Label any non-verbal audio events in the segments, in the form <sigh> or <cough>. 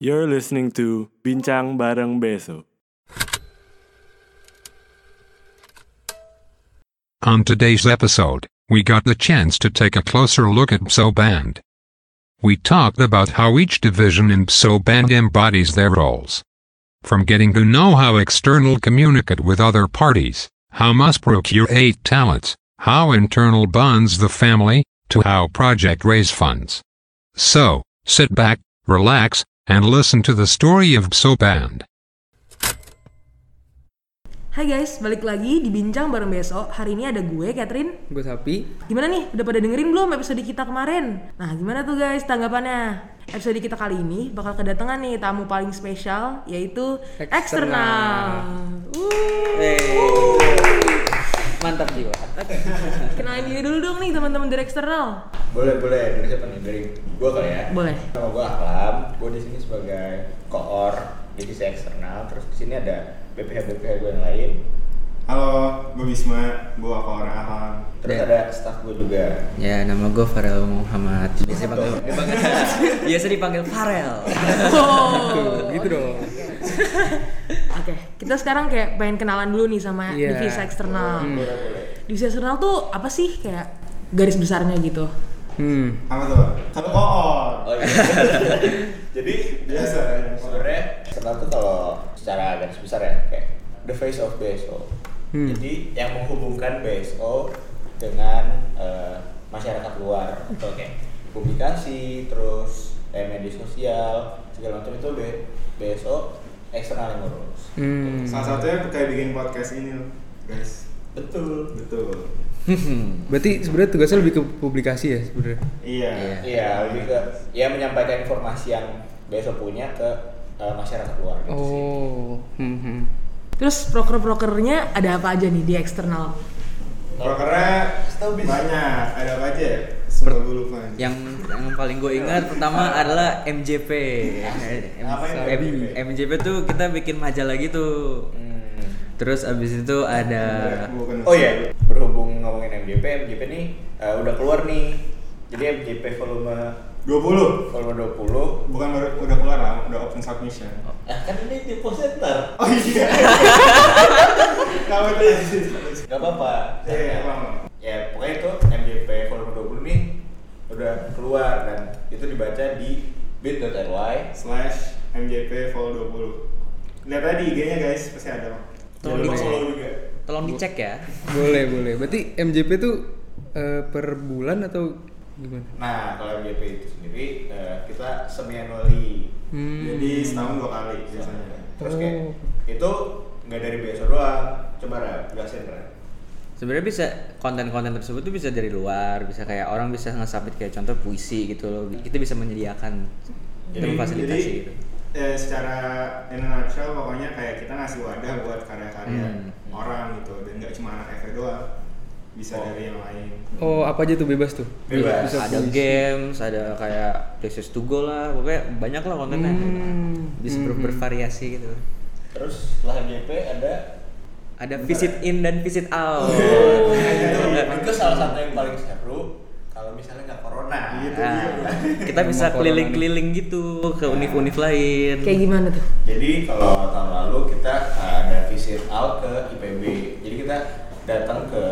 You're listening to Bincang Bareng Beso. On today's episode, we got the chance to take a closer look at PSO Band. We talked about how each division in PSO Band embodies their roles. From getting to know how external communicate with other parties, how must procure eight talents, how internal bonds the family, to how project raise funds. So, sit back, relax, and listen to the story of PSO Band. Hai guys, balik lagi di Bincang Bareng Besok. Hari ini ada gue, Catherine. Gue Sapi. Gimana nih? Udah pada dengerin belum episode kita kemarin? Nah, gimana tuh guys tanggapannya? Episode kita kali ini bakal kedatangan nih tamu paling spesial, yaitu Eksternal. eksternal. Uh. Mantap jiwa. <laughs> Kenalin diri dulu dong nih teman-teman dari eksternal. Boleh, boleh. Dari siapa nih? Dari gua kali ya. Boleh. Nama gua Aklam. Gua di sini sebagai koor divisi eksternal. Terus di sini ada BPH BPH gua yang lain. Halo, gue Bisma, gue orang Aham. Terus Ya. ada staff gua juga. Ya, nama gue Farel Muhammad. Biasa dipanggil <laughs> Biasa dipanggil Farel. Oh. gitu dong. <laughs> Oke, kita sekarang kayak pengen kenalan dulu nih sama Iya. divisi eksternal. Hmm. Divisi eksternal tuh apa sih kayak garis besarnya gitu? Hmm. Apa tuh? Satu koor. Oh iya. <laughs> Jadi Biasa. sebenarnya eksternal tuh kalau secara garis besar ya kayak the face of BSO. Hmm. Jadi yang menghubungkan BSO dengan eh, masyarakat luar atau kayak publikasi, terus eh, media sosial segala macam itu B- BSO eksternal yang ngurus. Hmm. Salah satunya kayak bikin podcast ini loh, guys. Betul. Betul. <laughs> Berarti sebenarnya tugasnya lebih ke publikasi ya sebenarnya. Iya. Iya. Iya, lebih ke ya menyampaikan informasi yang BSO punya ke eh, masyarakat luar gitu sih. Oh. Hmm, hmm. Terus proker-prokernya ada apa aja nih di eksternal? Prokernya banyak. Ada apa aja ya? Lupa. Yang yang paling gue ingat pertama <laughs> adalah MJP. M- M- MJP? MJP tuh kita bikin majalah gitu. Hmm. Terus abis itu ada. Oh iya, berhubung ngomongin MJP, MJP nih eh, udah keluar nih. Jadi MJP volume 20. volume 20. Bukan baru udah keluar lah, udah open submission. Ah, kan ini di center. Oh iya. Kamu tuh Gak apa-apa. Iya, paham. Ya, pokoknya itu MJP volume 20 nih udah keluar dan itu dibaca di bit.ly slash MJP Vol 20. Lihat aja di IG-nya guys, pasti ada. Tolong Jangan lupa dicek. follow juga. tolong dicek ya. Boleh, boleh. Berarti MJP tuh eh, per bulan atau gimana? Nah, kalau MJP itu sendiri eh, kita semi annually. Hmm. Jadi setahun dua kali biasanya. Terus kayak Oh. itu nggak dari BSO doang. Coba Ra, jelasin Ra. Sebenarnya bisa konten-konten tersebut tuh bisa dari luar, bisa kayak orang bisa nge-submit kayak contoh puisi gitu loh. Kita bisa menyediakan Jadi, memfasilitasi jadi gitu. Eh, secara in a nutshell pokoknya kayak kita ngasih wadah buat karya-karya Hmm. orang gitu dan nggak cuma anak FE doang bisa Oh. dari yang lain Oh, apa aja tuh bebas tuh? Bebas. Bisa ada puisi. games, ada kayak places to go lah, pokoknya banyak lah kontennya. Hmm. Bisa Hmm. bervariasi gitu. Terus setelah MJP ada Ada visit in dan visit out. Oh, itu, itu salah satu yang paling seru kalau misalnya nggak corona. Gitu. Nah, kita bisa keliling-keliling gitu ke univ-univ lain. Kayak gimana tuh? Jadi kalau tahun lalu kita uh, ada visit out ke IPB. Jadi kita datang ke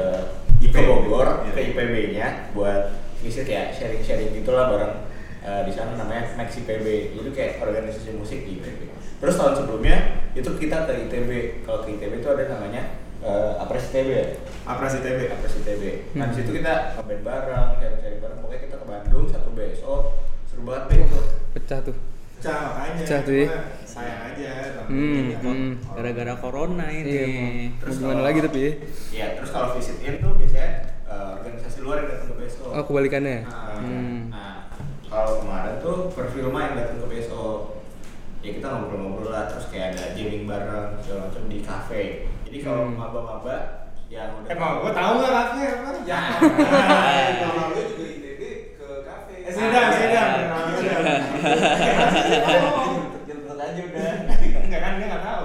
ke Bogor Iya. ke IPB-nya buat visit ya sharing-sharing gitulah bareng uh, di sana namanya Max IPB. Jadi kayak organisasi musik di IPB. Terus tahun sebelumnya itu kita ke ITB. Kalau ke ITB itu ada namanya uh, Apres ITB ya. Apres ITB Apres ITB. Nah di situ kita ngeband bareng, sharing-sharing bareng. Pokoknya kita ke Bandung satu BSO seru banget deh itu. Pecah tuh. pecah makanya Pecah tuh ya. cuma sayang aja Hmm, hmm. Gara-gara corona ini. Iya, mau, Terus gimana kalau- lagi tapi ya? Iya, terus kalau visit in tuh biasanya uh, organisasi luar yang datang ke BSO. Oh, kebalikannya. Nah, Hmm. nah, kalau kemarin tuh perfilma yang datang ke BSO. Ya kita ngobrol-ngobrol lah, terus kayak ada jamming bareng segala macam di cafe. Jadi kalau Hmm. maba-maba yang udah eh mau gue tahu nggak kafe apa Ya. <laughs> Kalau gue juga ITB ke cafe. eh sedang sedang <laughs> <laughs> Jemput aja udah. enggak kan dia nggak tahu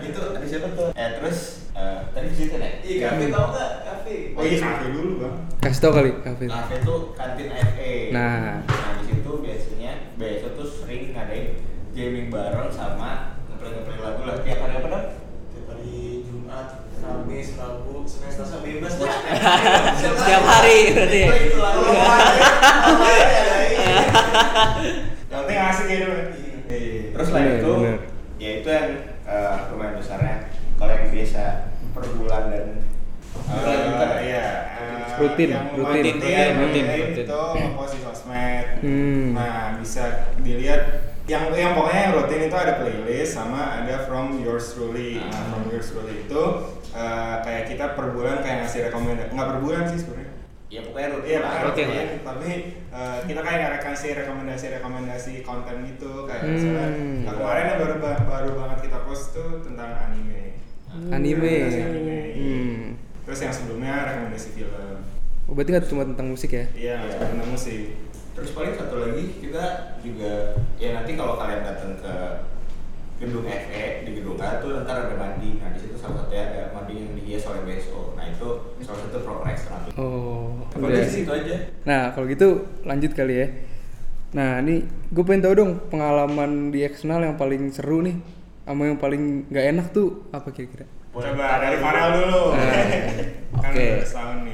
itu ada siapa tuh? Eh terus eh, tadi di situ ya? Iya, kafe tau nggak? Kafe. oh iya kafe dulu bang. Kasih tau kali kafe. Cafe itu kantin FE. Nah. Nah di situ biasanya biasa tuh sering ngadain gaming bareng sama ngeplay-ngeplay lagu lah. Tiap hari apa dong? tiap hari Jumat, Kamis, Rabu, Senin, Selasa bebas dah. <laughs> Setiap hari berarti <laughs> ya? Adain. Yang penting asik gitu. Iya. Terus selain Bener, itu, ya itu yang eh, lumayan besarnya. Kalau yang biasa per bulan dan iya. Rutin, yang rutin. Rutin, rutin, rutin. itu ngepost di sosmed. Hmm. Nah bisa dilihat yang yang pokoknya yang rutin itu ada playlist sama ada from yours truly. Nah, Hmm. from yours truly itu eh, kayak kita per bulan kayak ngasih rekomendasi nggak per bulan sih sebenarnya. ya pokoknya rutin. Iya lah. Rutin rutin, lah. tapi eh, kita kayak nggak kasih rekomendasi-rekomendasi konten gitu kayak Hmm. misalnya nah, kemarin yang baru ba- baru banget kita post tuh tentang anime. Anime. Rekomendasi anime. Hmm. Terus yang sebelumnya rekomendasi film. Oh, berarti nggak cuma tentang musik ya? Iya, tentang musik. Terus paling satu lagi kita juga ya nanti kalau kalian datang ke gedung FE di gedung A tuh ntar ada mandi. Nah di situ salah satunya ada mandi yang dihias oleh BSO. Nah itu salah satu proper ekstra. Oh. Udah. di situ aja? Nah, kalau gitu lanjut kali ya. Nah, ini gue pengen tahu dong pengalaman di eksternal yang paling seru nih sama yang paling nggak enak tuh apa kira-kira? Coba dari Farel dulu. <laughs> kan Oke. udah setahun nih.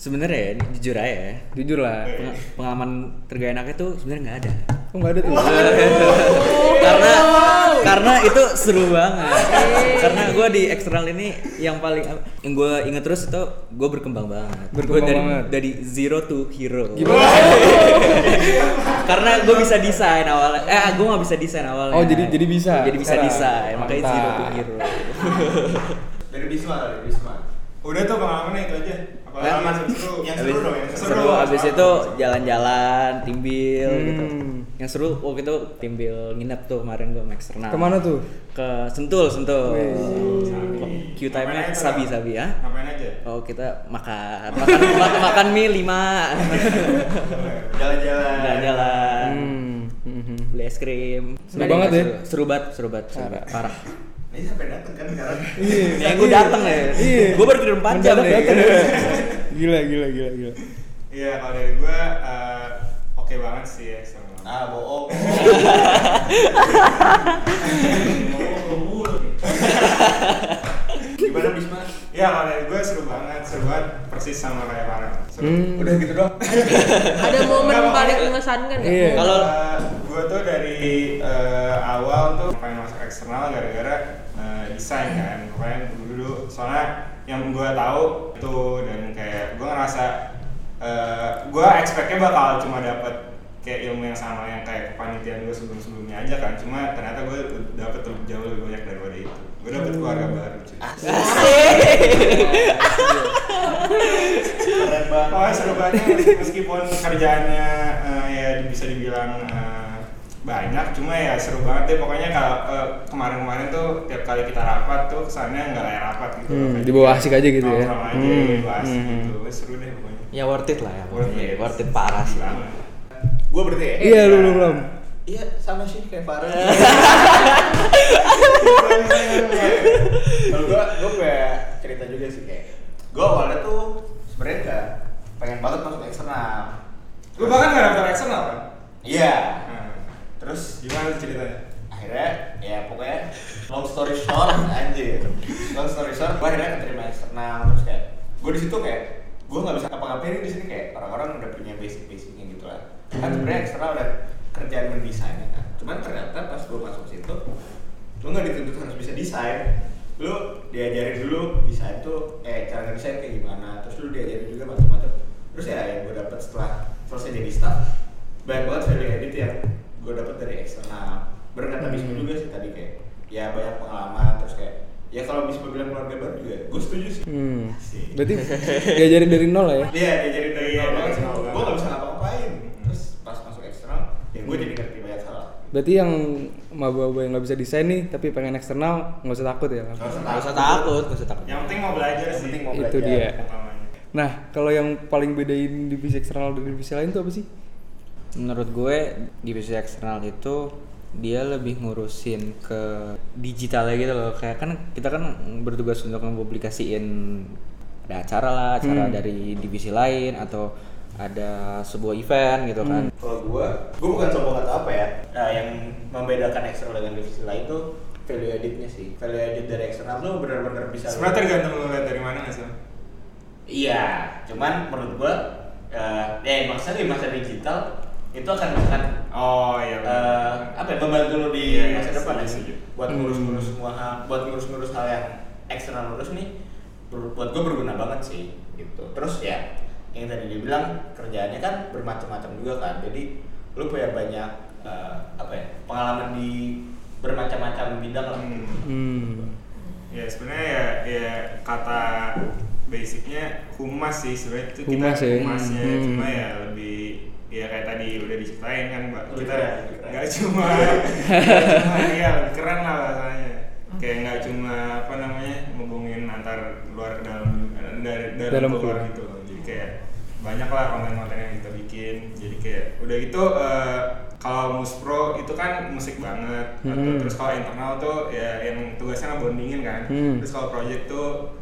Sebenarnya ya, jujur aja ya. Jujur lah. peng- pengalaman tergak enaknya tuh sebenarnya nggak ada. Oh nggak ada tuh. karena karena itu seru banget. karena gue di eksternal ini yang paling yang gue inget terus itu gue berkembang banget. Berkembang dari banget. dari zero to hero. Gimana? <laughs> karena gue bisa desain awalnya. Eh gue nggak bisa desain awalnya. Oh, jadi- jadi bisa Jadi bisa sekarang. desain. Makanya Mantap. zero to hero. <laughs> <laughs> Dari Bisma, dari Bisma. Udah tuh pengalamannya itu aja. Pengalaman seru. yang seru seru dong, yang seru abis itu jalan-jalan timbil gitu Hmm. yang seru waktu itu timbil nginep tuh kemarin gue sama eksternal Ke mana tuh? ke sentul sentul. Q time nya Ngapain aja, sabi Bang? sabi ya Ngapain aja? oh kita makan makan <laughs> makan, makan mie lima Jalan-jalan. jalan-jalan Hmm. hmm. beli es krim Seru banget ya? seru, seru banget seru banget seru Parah. Ini sampai datang kan sekarang. Ini yang gue dateng ya Iya. gue baru tidur 4 jam ya. <laughs> Gila, gila, gila, gila. Iya, kalau dari gua eh, oke banget sih ya sama. Ah, bohong. Gimana Bisma? Iya, kalau dari gua seru banget, seru banget persis sama kayak Farel. Seru. Hmm. Udah gitu dong. Ada momen Nggak, paling mengesankan nggak? Iya. Kalau- Eh, gua tuh dari eh, awal tuh pengen masuk eksternal gara-gara desain kan. Pokoknya dulu dulu soalnya yang gua tahu tuh dan kayak gua ngerasa eh, gua expect-nya bakal cuma dapet kayak ilmu yang sama yang kayak kepanitiaan gue sebelum-sebelumnya aja kan. Cuma ternyata gue dapet lebih jauh lebih banyak daripada itu. Gue dapet keluarga baru cuy. Keren banget. Oh seru banget. Meskipun kerjaannya eh, ya bisa dibilang eh, banyak cuma ya seru banget deh pokoknya kalau eh, kemarin-kemarin tuh tiap kali kita rapat tuh kesannya nggak kayak rapat gitu Hmm, Kayak dibawa asik aja gitu ya. aja Hmm, dibawa asik hmm, gitu Wah, seru deh pokoknya ya worth it lah ya Worth it. worth it parah sih Gue berarti ya? Iya, lu lu belum. Iya, sama sih kayak Farel. <laughs> Kalau gue, gue kayak cerita juga sih kayak gue awalnya tuh sebenarnya nggak pengen banget masuk eksternal. lu bahkan nggak daftar eksternal kan Iya. Terus gimana ceritanya? Akhirnya ya pokoknya long story short <laughs> anjir. Long story short gue akhirnya keterima eksternal terus kayak gue di situ kayak gue nggak bisa apa-apain di sini kayak orang-orang udah punya basic basicnya gitu lah kan sebenarnya eksternal udah kerjaan mendesain ya kan. Cuman ternyata pas gue masuk situ lu nggak dituntut harus bisa desain. Lu diajarin dulu desain tuh eh cara desain kayak gimana terus lu diajarin juga macam-macam. Terus ya yang gue dapet setelah selesai jadi staff banyak banget value edit yang gue dapet dari eksternal bener kata Bisma juga sih tadi kayak ya banyak pengalaman terus kayak ya kalau Bisma bilang keluarga baru juga gue setuju sih Hmm. Asik. Berarti <laughs> diajarin dari nol lah ya. Iya, diajarin dari Iya, nol banget dari sih. nol banget. Gue gak bisa ngapa-ngapain. Terus pas masuk eksternal, ya gue jadi ngerti banyak hal. Berarti yang maba-maba yang nggak bisa desain nih tapi pengen eksternal nggak usah takut ya. Gak usah Gak usah takut, gak usah takut. yang penting mau belajar Yang sih penting mau Itu belajar. dia. utamanya. Nah, kalau yang paling bedain divisi eksternal dari divisi lain tuh apa sih? Menurut gue divisi eksternal itu dia lebih ngurusin ke digitalnya gitu loh. Kayak kan kita kan bertugas untuk mempublikasiin ada acara lah acara Hmm. dari divisi lain atau ada sebuah event gitu kan Hmm. Kalau gua, gua bukan sombong atau apa ya. Nah, yang membedakan eksternal dengan divisi lain tuh value editnya sih. Value edit dari eksternal tuh benar-benar bisa. Sebenarnya tergantung lu lihat dari mana nggak sih? Iya, cuman menurut gua eh ya maksudnya di masa digital itu akan akan Oh iya. eh, benar. apa ya membantu lo di Iya, iya, masa depan ya setuju. buat ngurus-ngurus semua hal, buat ngurus-ngurus hal yang eksternal lurus nih ber- buat gue berguna banget sih gitu terus ya yang tadi dibilang kerjaannya kan bermacam-macam juga kan jadi lu punya banyak eh, apa ya pengalaman di bermacam-macam bidang lah Hmm. Hmm. Ya sebenarnya ya, ya kata basicnya humas sih sebenarnya itu Humas kita ya. humasnya Hmm. cuma ya lebih ya kayak tadi udah diceritain kan mbak Lebih kita keren. nggak cuma cuma <laughs> ya lebih keren lah bahasanya kayak nggak cuma apa namanya ngubungin antar luar ke dalam eh, dari dalam, luar keluar. gitu loh jadi kayak banyak lah konten-konten yang kita bikin jadi kayak udah gitu eh, kalau muspro itu kan musik banget Hmm. terus kalau internal tuh ya yang tugasnya ngebondingin kan Hmm. terus kalau project tuh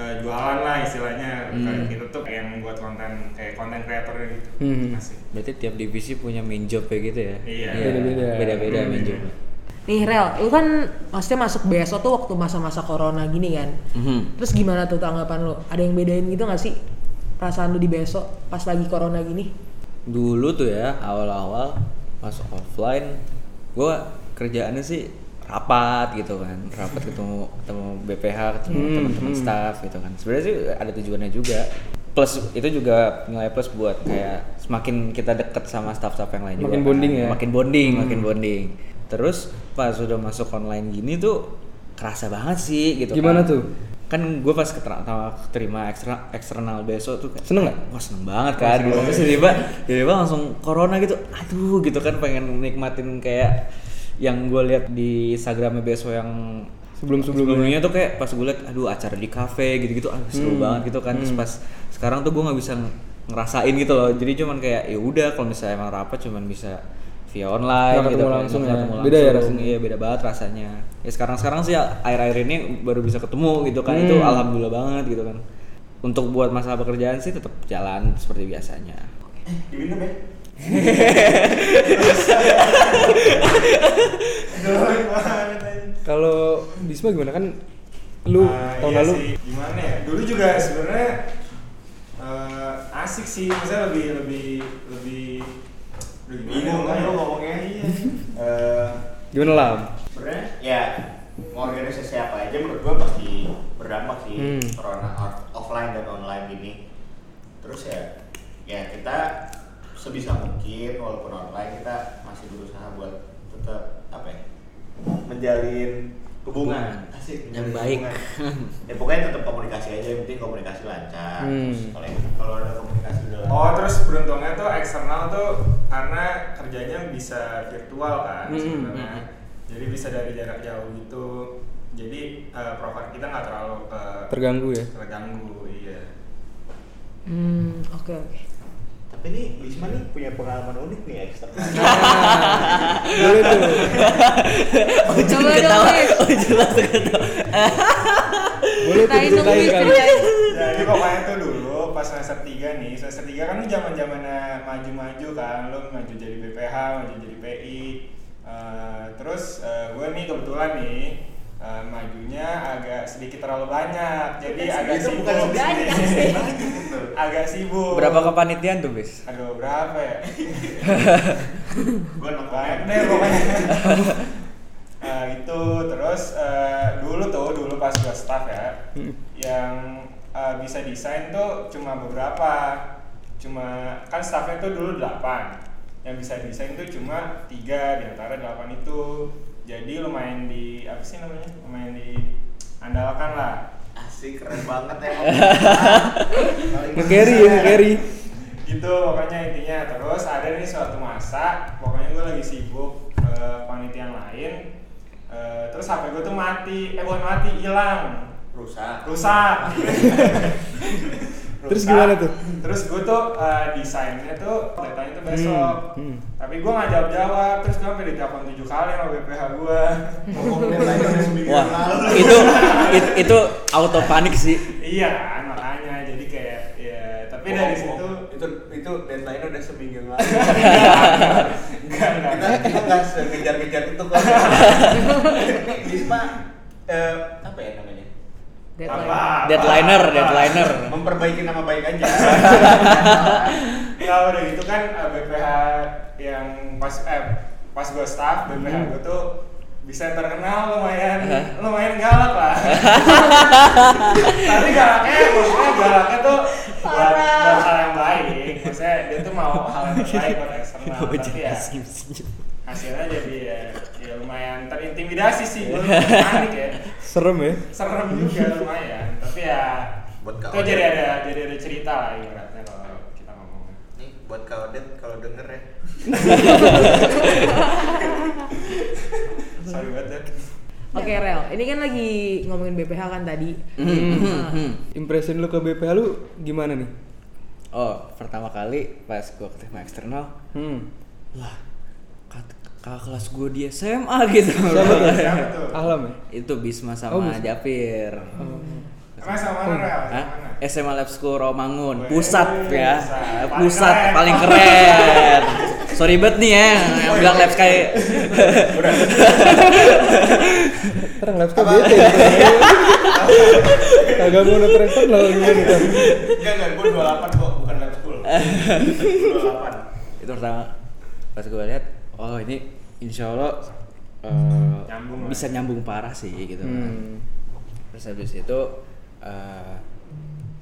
eh, jualan lah istilahnya Hmm. kayak kita tuh yang buat konten kayak konten kreator gitu Hmm. masih berarti tiap divisi punya main job kayak gitu ya Iya. Beda-beda. beda-beda Hmm. main job Nih Rel, lu kan maksudnya masuk BSO tuh waktu masa-masa corona gini kan. Mhm. Terus gimana tuh tanggapan lu? Ada yang bedain gitu gak sih perasaan lu di BSO pas lagi corona gini? dulu tuh ya awal-awal masuk offline gua kerjaannya sih rapat gitu kan rapat ketemu ketemu BPH ketemu Hmm, teman-teman hmm. staff gitu kan sebenarnya sih ada tujuannya juga plus itu juga nilai plus buat kayak semakin kita deket sama staff-staff yang lain Makin juga bonding kan. ya? makin bonding Hmm. makin bonding terus pas sudah masuk online gini tuh kerasa banget sih gitu Gimana kan. tuh? kan gue pas keterima, terima ekstra, eksternal besok tuh Seneng nggak? wah seneng banget kan gitu terus tiba-tiba tiba-tiba langsung corona gitu aduh gitu kan pengen nikmatin kayak yang gue lihat di Instagramnya Beso yang Sebelum-sebelumnya. sebelumnya tuh kayak pas gue lihat aduh acara di kafe gitu-gitu aduh seru Hmm. banget gitu kan terus Hmm. pas sekarang tuh gue nggak bisa ng- ngerasain gitu loh jadi cuman kayak ya udah kalau misalnya emang rapat cuman bisa via online gitu ketemu kan, langsung nggak ya. ketemu Beda ya langsung. rasanya. iya beda banget rasanya ya sekarang sekarang sih air-air ini baru bisa ketemu gitu kan itu Hmm. alhamdulillah banget gitu kan untuk buat masalah pekerjaan sih tetap jalan seperti biasanya diminum ya. <laughs> Kalau Bisma gimana kan lu Ah, tahun iya lalu sih. gimana ya dulu juga sebenarnya eh, asik sih maksudnya lebih lebih lebih bingung kan ya? lo ngomongnya iya Eh, gimana lah? sebenarnya ya mau organisasi apa aja menurut gua pasti berdampak sih Hmm. corona off- offline dan online gini terus ya ya kita sebisa mungkin walaupun online kita masih berusaha buat tetap apa ya menjalin hubungan asik Yang baik. hubungan. ya pokoknya tetap komunikasi aja yang penting komunikasi lancar Hmm. Terus kalau kalau ada komunikasi udah lancar Oh terus beruntungnya tuh eksternal tuh karena kerjanya bisa virtual kan Hmm, sebenarnya. hmm. Jadi bisa dari jarak jauh gitu. Jadi eh, profile kita nggak terlalu ke Terganggu ya? terganggu, iya. Hmm, oke oke. Tapi nih Bisma nih punya pengalaman unik nih eksternal <laughs> Boleh tuh. <laughs> Coba dong, Bis. oh jelas ketawa Boleh tuh Ceritain ceritain. Jadi pokoknya tuh dulu pas semester 3 nih, semester 3 kan zaman zamannya maju-maju kan, lo maju jadi BPH, maju jadi PI. Eh, terus eh, gue nih kebetulan nih eh, majunya agak sedikit terlalu banyak, jadi agak itu sibuk. bukan sedikit sih. <laughs> Agak sibuk. berapa kepanitiaan tuh bis? Aduh berapa ya? gue nonton Banyak deh pokoknya. <laughs> Eh, itu terus eh, dulu tuh dulu pas gue staff ya, yang eh, bisa desain tuh cuma beberapa, cuma kan staffnya tuh dulu 8 yang bisa desain tuh cuma tiga di antara delapan itu jadi lumayan di apa sih namanya? Lumayan di andalkan lah. Asik keren banget ya. <laughs> Nge-carry ya, nge-carry. gitu pokoknya intinya. Terus ada nih suatu masa pokoknya gue lagi sibuk eh, panitian lain eh, terus HP gue tuh mati. Eh bukan mati hilang. Rusak. Rusak <laughs> Terus gimana tuh? terus gue tuh eh, desainnya tuh datanya tuh besok Hmm, hmm. tapi gue nggak jawab jawab terus gue sampai ditelepon tujuh kali sama BPH gue wah itu it- itu auto panik sih iya kan makanya dari situ itu itu deadline udah seminggu yang lalu. enggak enggak kita kita nggak sekejar-kejar itu kok. Bisma <laughs> eh, apa ya namanya? Deadline. apa Deadliner, apa. deadliner. Memperbaiki nama baik aja. <laughs> Nggak udah gitu kan eh, BPH yang pas eh pas gue staff BPH Hmm. gue tuh bisa terkenal lumayan Hah? lumayan galak lah. <laughs> Tapi galaknya maksudnya galaknya tuh buat, buat hal yang baik. Maksudnya dia tuh mau hal yang terbaik buat <laughs> eksternal. Tapi ya hasilnya jadi ya, ya lumayan terintimidasi sih gue <laughs> panik ya Serem ya. serem juga lumayan tapi ya Buat itu kau. jadi ada jadi ada cerita lah ibaratnya kalau kita ngomong Nih buat kau Odet kalau denger ya. sorry banget ya Oke Rel, ini kan lagi ngomongin BPH kan tadi. Hmm. Nah, Impression lu ke BPH lu gimana nih? Oh, pertama kali pas gua keterima eksternal, Hmm. lah kat- kakak kelas gua di SMA gitu. Siapa tuh? Siapa tuh? Ahlam ya? Itu Bisma Oh, sama Bisma. Japir. Emang sama mana Rel? Hah? Sama mana? SMA Lab School Romangun, pusat ya, pusat. Paling pusat keren. paling keren. Sorry banget nih ya, yang bilang Lab Sky. Sekarang live tuh bete ya. <laughs> Kagak mau nonton eksternal gimana kan? Enggak enggak, gue 28 kok, bukan lab school. <laughs> Gue 28. Itu pertama pas gue lihat, oh ini insya Allah eh, Nyambung lah. bisa nyambung parah sih gitu. Hmm. Terus habis itu eh,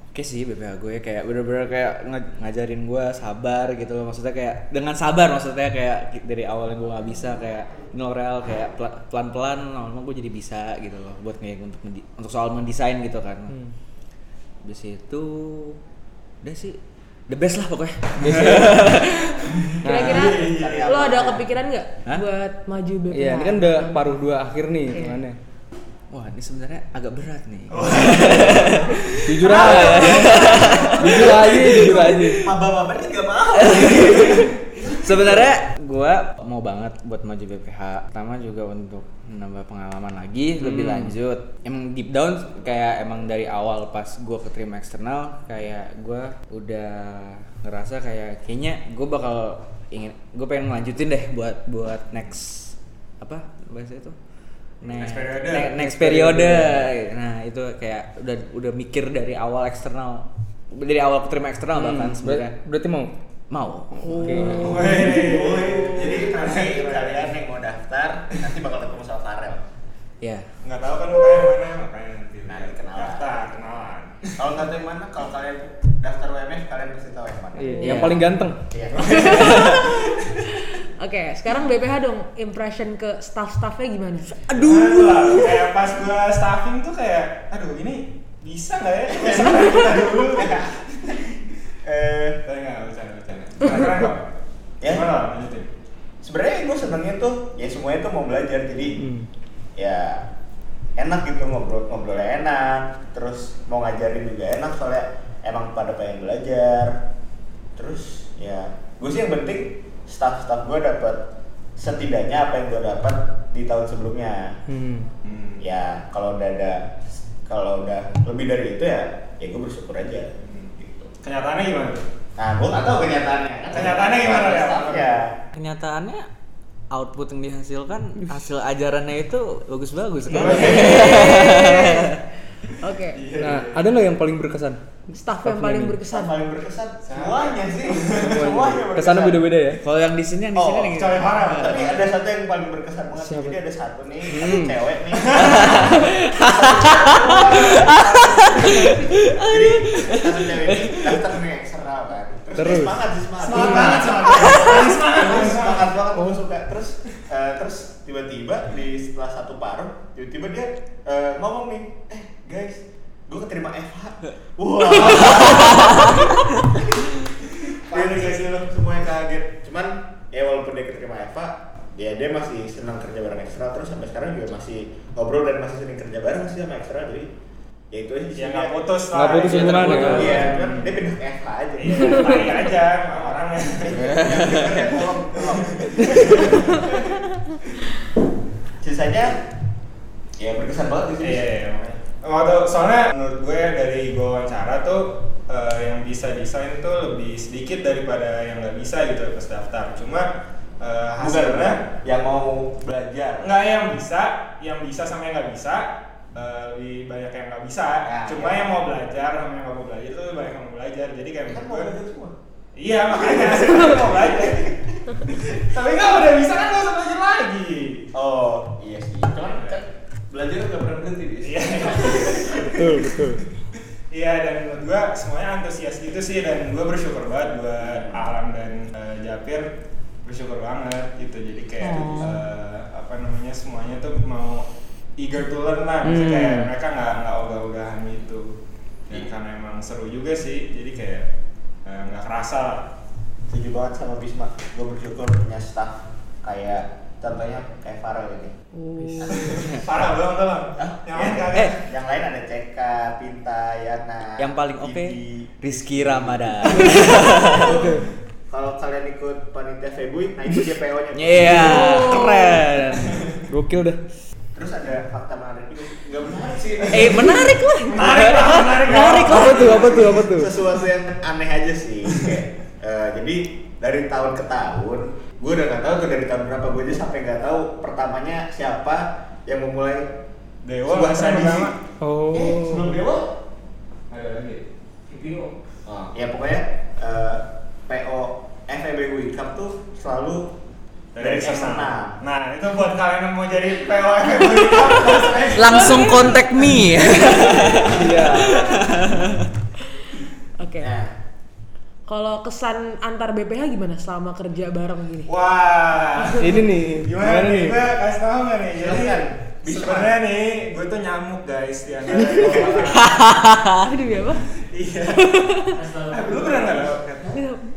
oke sih BPH gue kayak bener-bener kayak ngajarin gue sabar gitu loh maksudnya kayak dengan sabar maksudnya kayak dari awal yang gue nggak bisa kayak nol real kayak pela- pelan-pelan lama-lama gue jadi bisa gitu loh buat kayak untuk mendi- untuk soal mendesain gitu kan Hmm. habis itu udah sih the best lah pokoknya <laughs> Kira-kira lo ada kepikiran nggak buat maju BPH? Iya, ini kan udah paruh dua akhir nih Iya. hitungannya. wah ini sebenarnya agak berat nih <laughs> Jujur aja. jujur aja, jujur aja. Maba-maba juga mau. <laughs> Sebenarnya gua mau banget buat maju BPH. Pertama juga untuk menambah pengalaman lagi lebih lanjut. Emang deep down kayak emang dari awal pas gua keterima eksternal kayak gua udah ngerasa kayak kayaknya gua bakal ingin gue pengen ngelanjutin deh buat buat next apa bahasa itu Next periode. ne- next periode nah itu kayak udah udah mikir dari awal eksternal dari awal keterima eksternal bahkan sebenarnya Ber- berarti mau. Mau Oke. Jadi nanti kalian yang mau daftar nanti bakal ketemu sama Farel. ya nggak tahu kan mukanya mana makanya nanti Nanti kenalan. daftar kenalan Kalau nggak tahu mana, kalau kalian daftar UMF kalian pasti tahu yang mana. Iya, Iya. yang paling ganteng. Iya. <laughs> Oke, sekarang BPH dong impression ke staff-staffnya gimana? aduh lah, kayak pas gua staffing tuh kayak aduh ini bisa nggak ya <laughs> kita dulu Eh, tapi nggak bercanda bercanda keren kok Ya. gimana lanjutin sebenarnya gue senengnya tuh ya semuanya tuh mau belajar jadi Hmm. ya enak gitu ngobrol ngobrolnya enak terus mau ngajarin juga enak soalnya emang pada pengen belajar terus ya gue sih yang penting staff-staff gue dapat setidaknya apa yang gue dapat di tahun sebelumnya Hmm. hmm. ya kalau udah ada kalau udah lebih dari itu ya ya gue bersyukur aja gitu. kenyataannya gimana nah gue nggak tahu kenyataannya kan Kenyataannya gimana, ya? staffnya kenyataannya output yang dihasilkan hasil ajarannya itu bagus-bagus kan Oke, Nah, ada nggak yang paling berkesan? staff yang paling berkesan. Paling berkesan semuanya sih semuanya berkesan. Kesannya beda-beda ya. kalau yang di sini yang di Oh, sini yang kecuali Farel. tapi ada satu yang paling berkesan banget Siapa? jadi ada satu nih Hmm. ada cewek nih jadi satu cewek ini daftar nih kan terus, semangat sih semangat. Semangat banget semangat. Semangat. Semangat semangat banget. gue suka. Terus eh, terus tiba-tiba di setelah satu paruh tiba-tiba dia eh, ngomong nih eh guys gue keterima FH gak <laughs> sih lo semuanya kaget. Cuman ya walaupun dia keterima FH ya dia masih senang kerja bareng ekstra. Terus sampai sekarang juga masih ngobrol dan masih sering kerja bareng sih sama ekstra jadi ya itu aja sih ya nggak putus lah Nggak putus Iya, hubungan ya. terputus. iya cuman dia pindah ke FH aja iya baik aja orangnya tolong, tolong. sisanya ya berkesan banget di sini Iya, iya, iya. Waktu soalnya menurut gue dari gue wawancara tuh eh, yang bisa desain tuh lebih sedikit daripada yang nggak bisa gitu pas daftar cuma eh, Bukan hasilnya yang mau belajar. nggak yang bisa yang bisa sama yang nggak bisa eh, lebih banyak yang nggak bisa. Ya, cuma ya. yang mau belajar sama yang nggak mau belajar itu banyak yang mau belajar. Jadi kayak Kan mau gue belajar semua. iya makanya. <laughs> Mau belajar. Tapi kalau udah bisa kan nggak usah belajar lagi. Oh iya sih. Cuman kan belajar nggak pernah berhenti bis. iya. Betul betul. Iya dan menurut gua semuanya antusias gitu sih. Dan gua bersyukur banget buat Alam dan eh, Japir. Bersyukur banget gitu. Jadi kayak Oh. eh, apa namanya semuanya tuh mau eager to learn lah Hmm. kayak mereka nggak nggak ogah-ogahan gitu dan Iya. karena emang seru juga sih jadi kayak eh, nggak kerasa lah Setuju banget sama Bisma. Gue bersyukur punya staff kayak contohnya kayak Farel ini. parah belum belum Hah? yang lain Eh, kagak yang lain ada CK, Pinta, Yana. Yang paling oke Didi. Rizky Ramadan. <laughs> Kalau kalian ikut panitia Febui, nah itu DPO-nya. Iya, keren. <laughs> gokil dah Terus ada fakta menarik juga. Enggak menarik sih. Eh, menarik lah. <laughs> menarik lah menarik lah. Menarik lah. apa tuh apa tuh apa tuh? Sesuatu yang aneh aja sih kayak eh, jadi dari tahun ke tahun gue udah nggak tahu tuh dari tahun berapa gue aja sampai nggak tahu pertamanya siapa yang memulai Dewa sebuah masa tradisi. oh. Eh, sebelum dewa? Ada lagi. Oh, ya pokoknya eh, PO FEB Wicam tuh selalu dari dari eksternal. eksternal Nah, itu buat kalian yang mau jadi PO <laughs> Langsung kontak me. iya Oke. Nah, Kalau kesan antar BPH gimana selama kerja bareng gini? Wah. ini nih Gimana nih? Gue kasih tau nggak nih? Jadi. Bisa. sebenarnya nih, gue tuh nyamuk guys di antara <laughs> Aduh ya apa? Iya. Eh, Lu pernah nggak tau?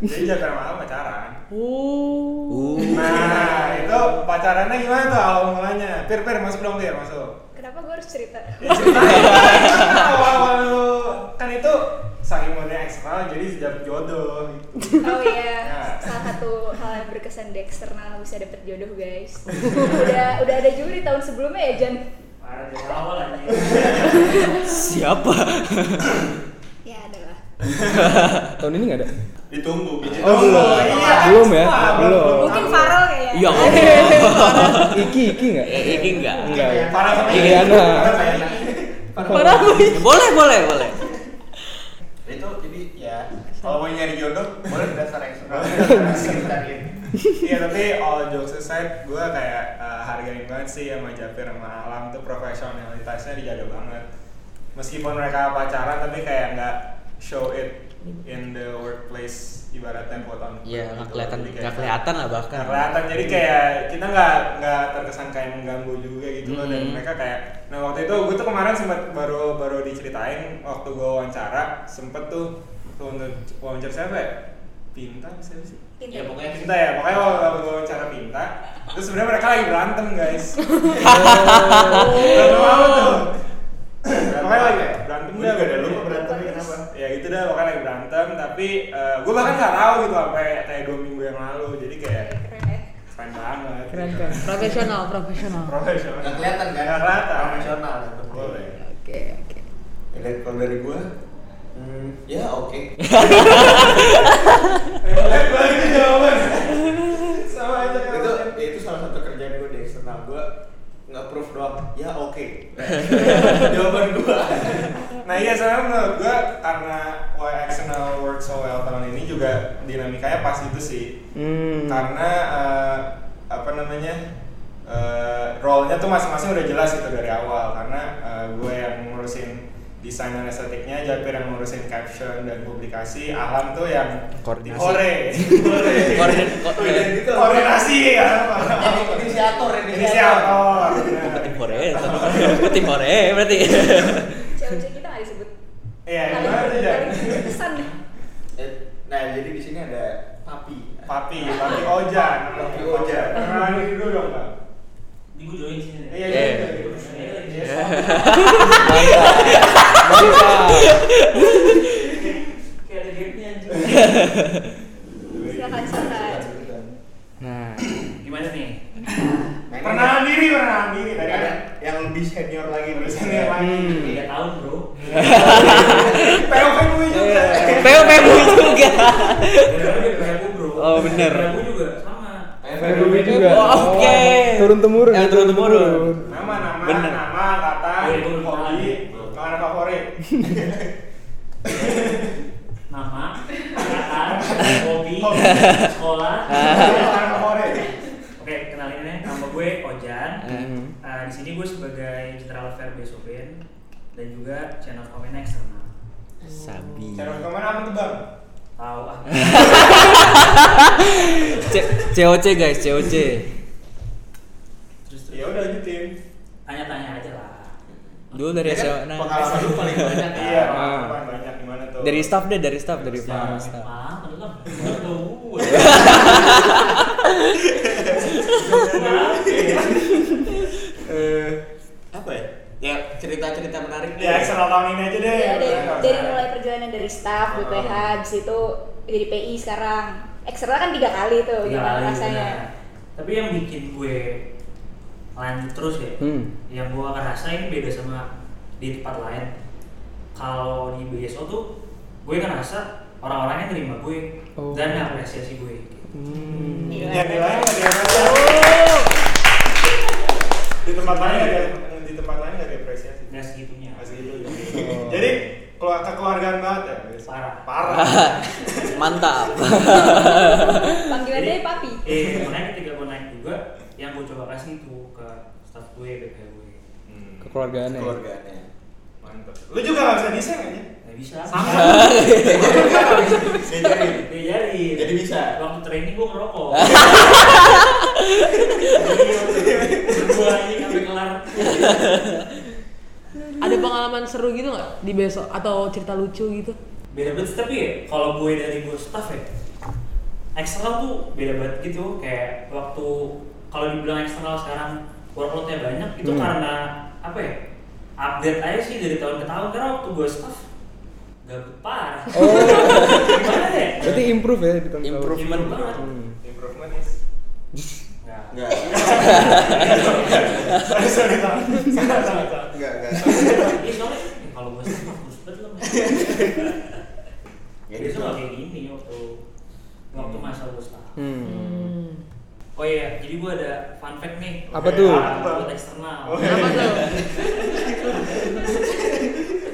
Jadi jatuh Al pacaran. Oh. Pacarannya gimana tuh awal mulanya? Pir, pir, masuk dong, pir, masuk. Kenapa gue harus cerita? <laughs> Ya, ceritain. awal-awal lu kan itu saking modern eksternal jadi dapet jodoh gitu. Oh iya, Ya. salah satu hal yang berkesan di eksternal bisa dapet jodoh guys. udah udah ada juga di tahun sebelumnya ya Jan. Siapa? Ya ada lah. <laughs> tahun ini nggak ada ditunggu Oh, belum. iya. Belum ya? Belum. Mungkin Farel kayaknya. Ya Allah. <laughs> iki iki nggak Eh, Iki enggak. enggak ya Parah sama Iliana. Parah Boleh, boleh, boleh. itu jadi ya kalau mau nyari jodoh boleh di dasar eksternal <laughs> cariin Iya tapi all jokes aside, gue kayak uh, hargain banget sih sama Japir sama Alam tuh profesionalitasnya dijaga banget. Meskipun mereka pacaran tapi kayak nggak show it in the workplace ibaratnya on Iya, nggak kelihatan, Jadi kayak- nggak kelihatan lah bahkan. nggak kelihatan. Jadi kayak kita nggak nggak terkesan kayak mengganggu juga gitu loh. Dan Mhm. mereka kayak nah waktu itu gue tuh kemarin sempat baru baru diceritain waktu gue wawancara sempet tuh tuh untuk wawancara siapa ya? Pinta siapa sih? Pinta. ya pokoknya Pinta ya. Pokoknya waktu gue wawancara Pinta terus sebenarnya mereka lagi berantem guys. <laughs> Berantem apa tuh? Pokoknya lagi berantem. Gue juga ada lupa ya gitu dah pokoknya lagi berantem tapi gue bahkan nggak tahu gitu sampai kayak dua minggu yang lalu jadi kayak Keren keren banget. Keren keren. Profesional, profesional. profesional. Nggak kelihatan kan? Nggak kelihatan. Profesional tetap boleh. Oke, oke. Ya, kalau dari gua hmm, ya oke. Balik balik ke jawaban. Sama aja kan itu ya itu salah satu kerjaan gua di eksternal. Gua nggak proof doang ya oke. <laughs> Jawaban gua nah iya sebenarnya menurut gua karena why external work so well tahun ini juga dinamikanya pas itu sih hmm. karena eh, apa namanya eh, role-nya tuh masing-masing udah jelas gitu dari awal karena eh, gue yang ngurusin desain dan estetiknya, Japir yang ngurusin caption dan publikasi, Alam tuh yang Koordinasi. Hore. <laughs> Koordin, ko- Oh, iya, koordinasi ya. Inisiator Inisiator. benar. tim hore, tim hore berarti. <laughs> Cewek kita nggak disebut. Iya, gimana tuh Jan? berkesan nih. Eh, nah jadi di sini ada papi Papi, Papi Ojan, Papi Ojan. Kenalin dulu dong, Pak. Di gue join sini. Iya, Eh. iya, iya. Iya. <laughs> Kayak ada gapnya anjing. <laughs> Nah nah Perkenalan diri, perkenalan diri tadi ada yang lebih senior lagi lebih senior lagi. Tiga tahun bro. POV gue juga. Peo Peo juga. Oh, bener. Berabu juga sama. Juga. Oh, oke. Turun temurun. Yang ya, turun temurun. Nama, nama, Bener. nama, kata, hobi, makanan favorit. <laughs> Nama, <laughs> hobi, <laughs> Hobi. sekolah. Makanan favorit. Oke, kenalin ini nama gue Ojan. Hmm. Sini gue sebagai General Affair Beso Band dan juga channel komen eksternal. Sabi. Channel ke mana apa tuh bang? Tahu ah. <laughs> C- COC guys, COC. Terus Ya udah lanjutin. tanya-tanya aja lah. Dulu dari Ya kan, SMA. pengalaman lu paling banyak? Iya, Ah. pengalaman banyak gimana tuh? Dari staff deh, dari staff, dari Staff. staff. Ah, <laughs> <laughs> Eh, apa ya? Ya cerita-cerita menarik deh. Ya eksternal tahun ini aja deh. Ya, dari, Nggak dari mulai perjalanan dari staff BPH habis itu jadi PI sekarang eksternal kan tiga kali tuh Tiga gimana kali, rasanya benar. Tapi yang bikin gue lanjut terus ya, Hmm. yang gue ngerasain beda sama di tempat lain. Kalau di BSO tuh, gue ngerasa orang-orangnya terima gue Oh. dan apresiasi gue. Hmm. Gila. Ya nilainya nggak diapresiasi. Di tempat lain dia- di tempat lain nggak diapresiasi. Nggak segitunya. Nggak segitu. Jadi keluar kekeluargaan banget ya. Parah. Parah. <laughs> Mantap. panggilannya papi Eh, makanya ketika gue naik juga, yang gue coba kasih itu ke staff gue, BPH gue. Hmm, Kekeluargaannya. Keluarganya. Mantap. Lu juga nggak bisa desain aja? Nggak bisa. Diajarin. Diajarin. Jadi bisa. Waktu training gue ngerokok. <laughs> Berdua ini sampai kelar. <laughs> Ada pengalaman seru gitu nggak di besok atau cerita lucu gitu? beda banget sih, tapi ya, kalau gue dari gue staff ya eksternal tuh beda banget gitu kayak waktu kalau dibilang eksternal sekarang workloadnya banyak itu Hmm. karena apa ya update aja sih dari tahun ke tahun karena waktu gue staff gabut parah Oh. <laughs> gimana ya Berarti improve ya di tahun Improvement. Banget Hmm. Improvement is. <laughs> Nggak. Enggak. Sorry sorry salah. Salah salah. Enggak, enggak. Iya, soalnya ya, kalau gue staff harus banget lah Ya biasa gitu. nggak kayak gini waktu waktu masa gue staff Hmm. oh iya jadi gue ada fun fact nih Apa tuh? apa? buat eksternal Oh, Apa tuh?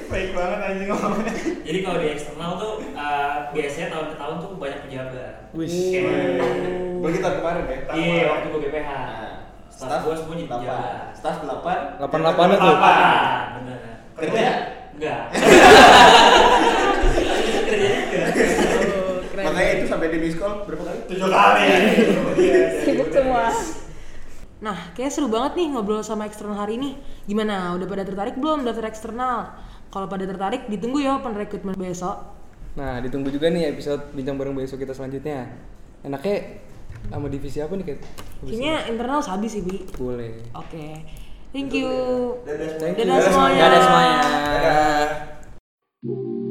Baik banget anjing ngomongnya. Jadi kalau di eksternal tuh uh, biasanya tahun ke tahun tuh banyak pejabat. Wih. Kayak- Begitu tahun kemarin ya. Iya, kemarin. waktu gue BPH. Nah, Staff gue semua jadi. Staff 8. Delapan delapannya tuh. Ah, bener. Kerja? Enggak. <laughs> Oh, keren. Makanya itu sampai di miss call berapa kali? Tujuh kali ya. Iya, sibuk semua Nah, kayaknya seru banget nih ngobrol sama eksternal hari ini. Gimana? Udah pada tertarik belum daftar eksternal? Kalau pada tertarik, ditunggu ya open recruitment besok. Nah, ditunggu juga nih episode bincang bareng besok kita selanjutnya. Enaknya Nama divisi apa nih, Kat? Kayaknya internal sabi sih, Bi. Boleh. Oke. Okay. Thank you. Dadah semuanya. Dadah semuanya. Dadah. Semuanya. Dadah.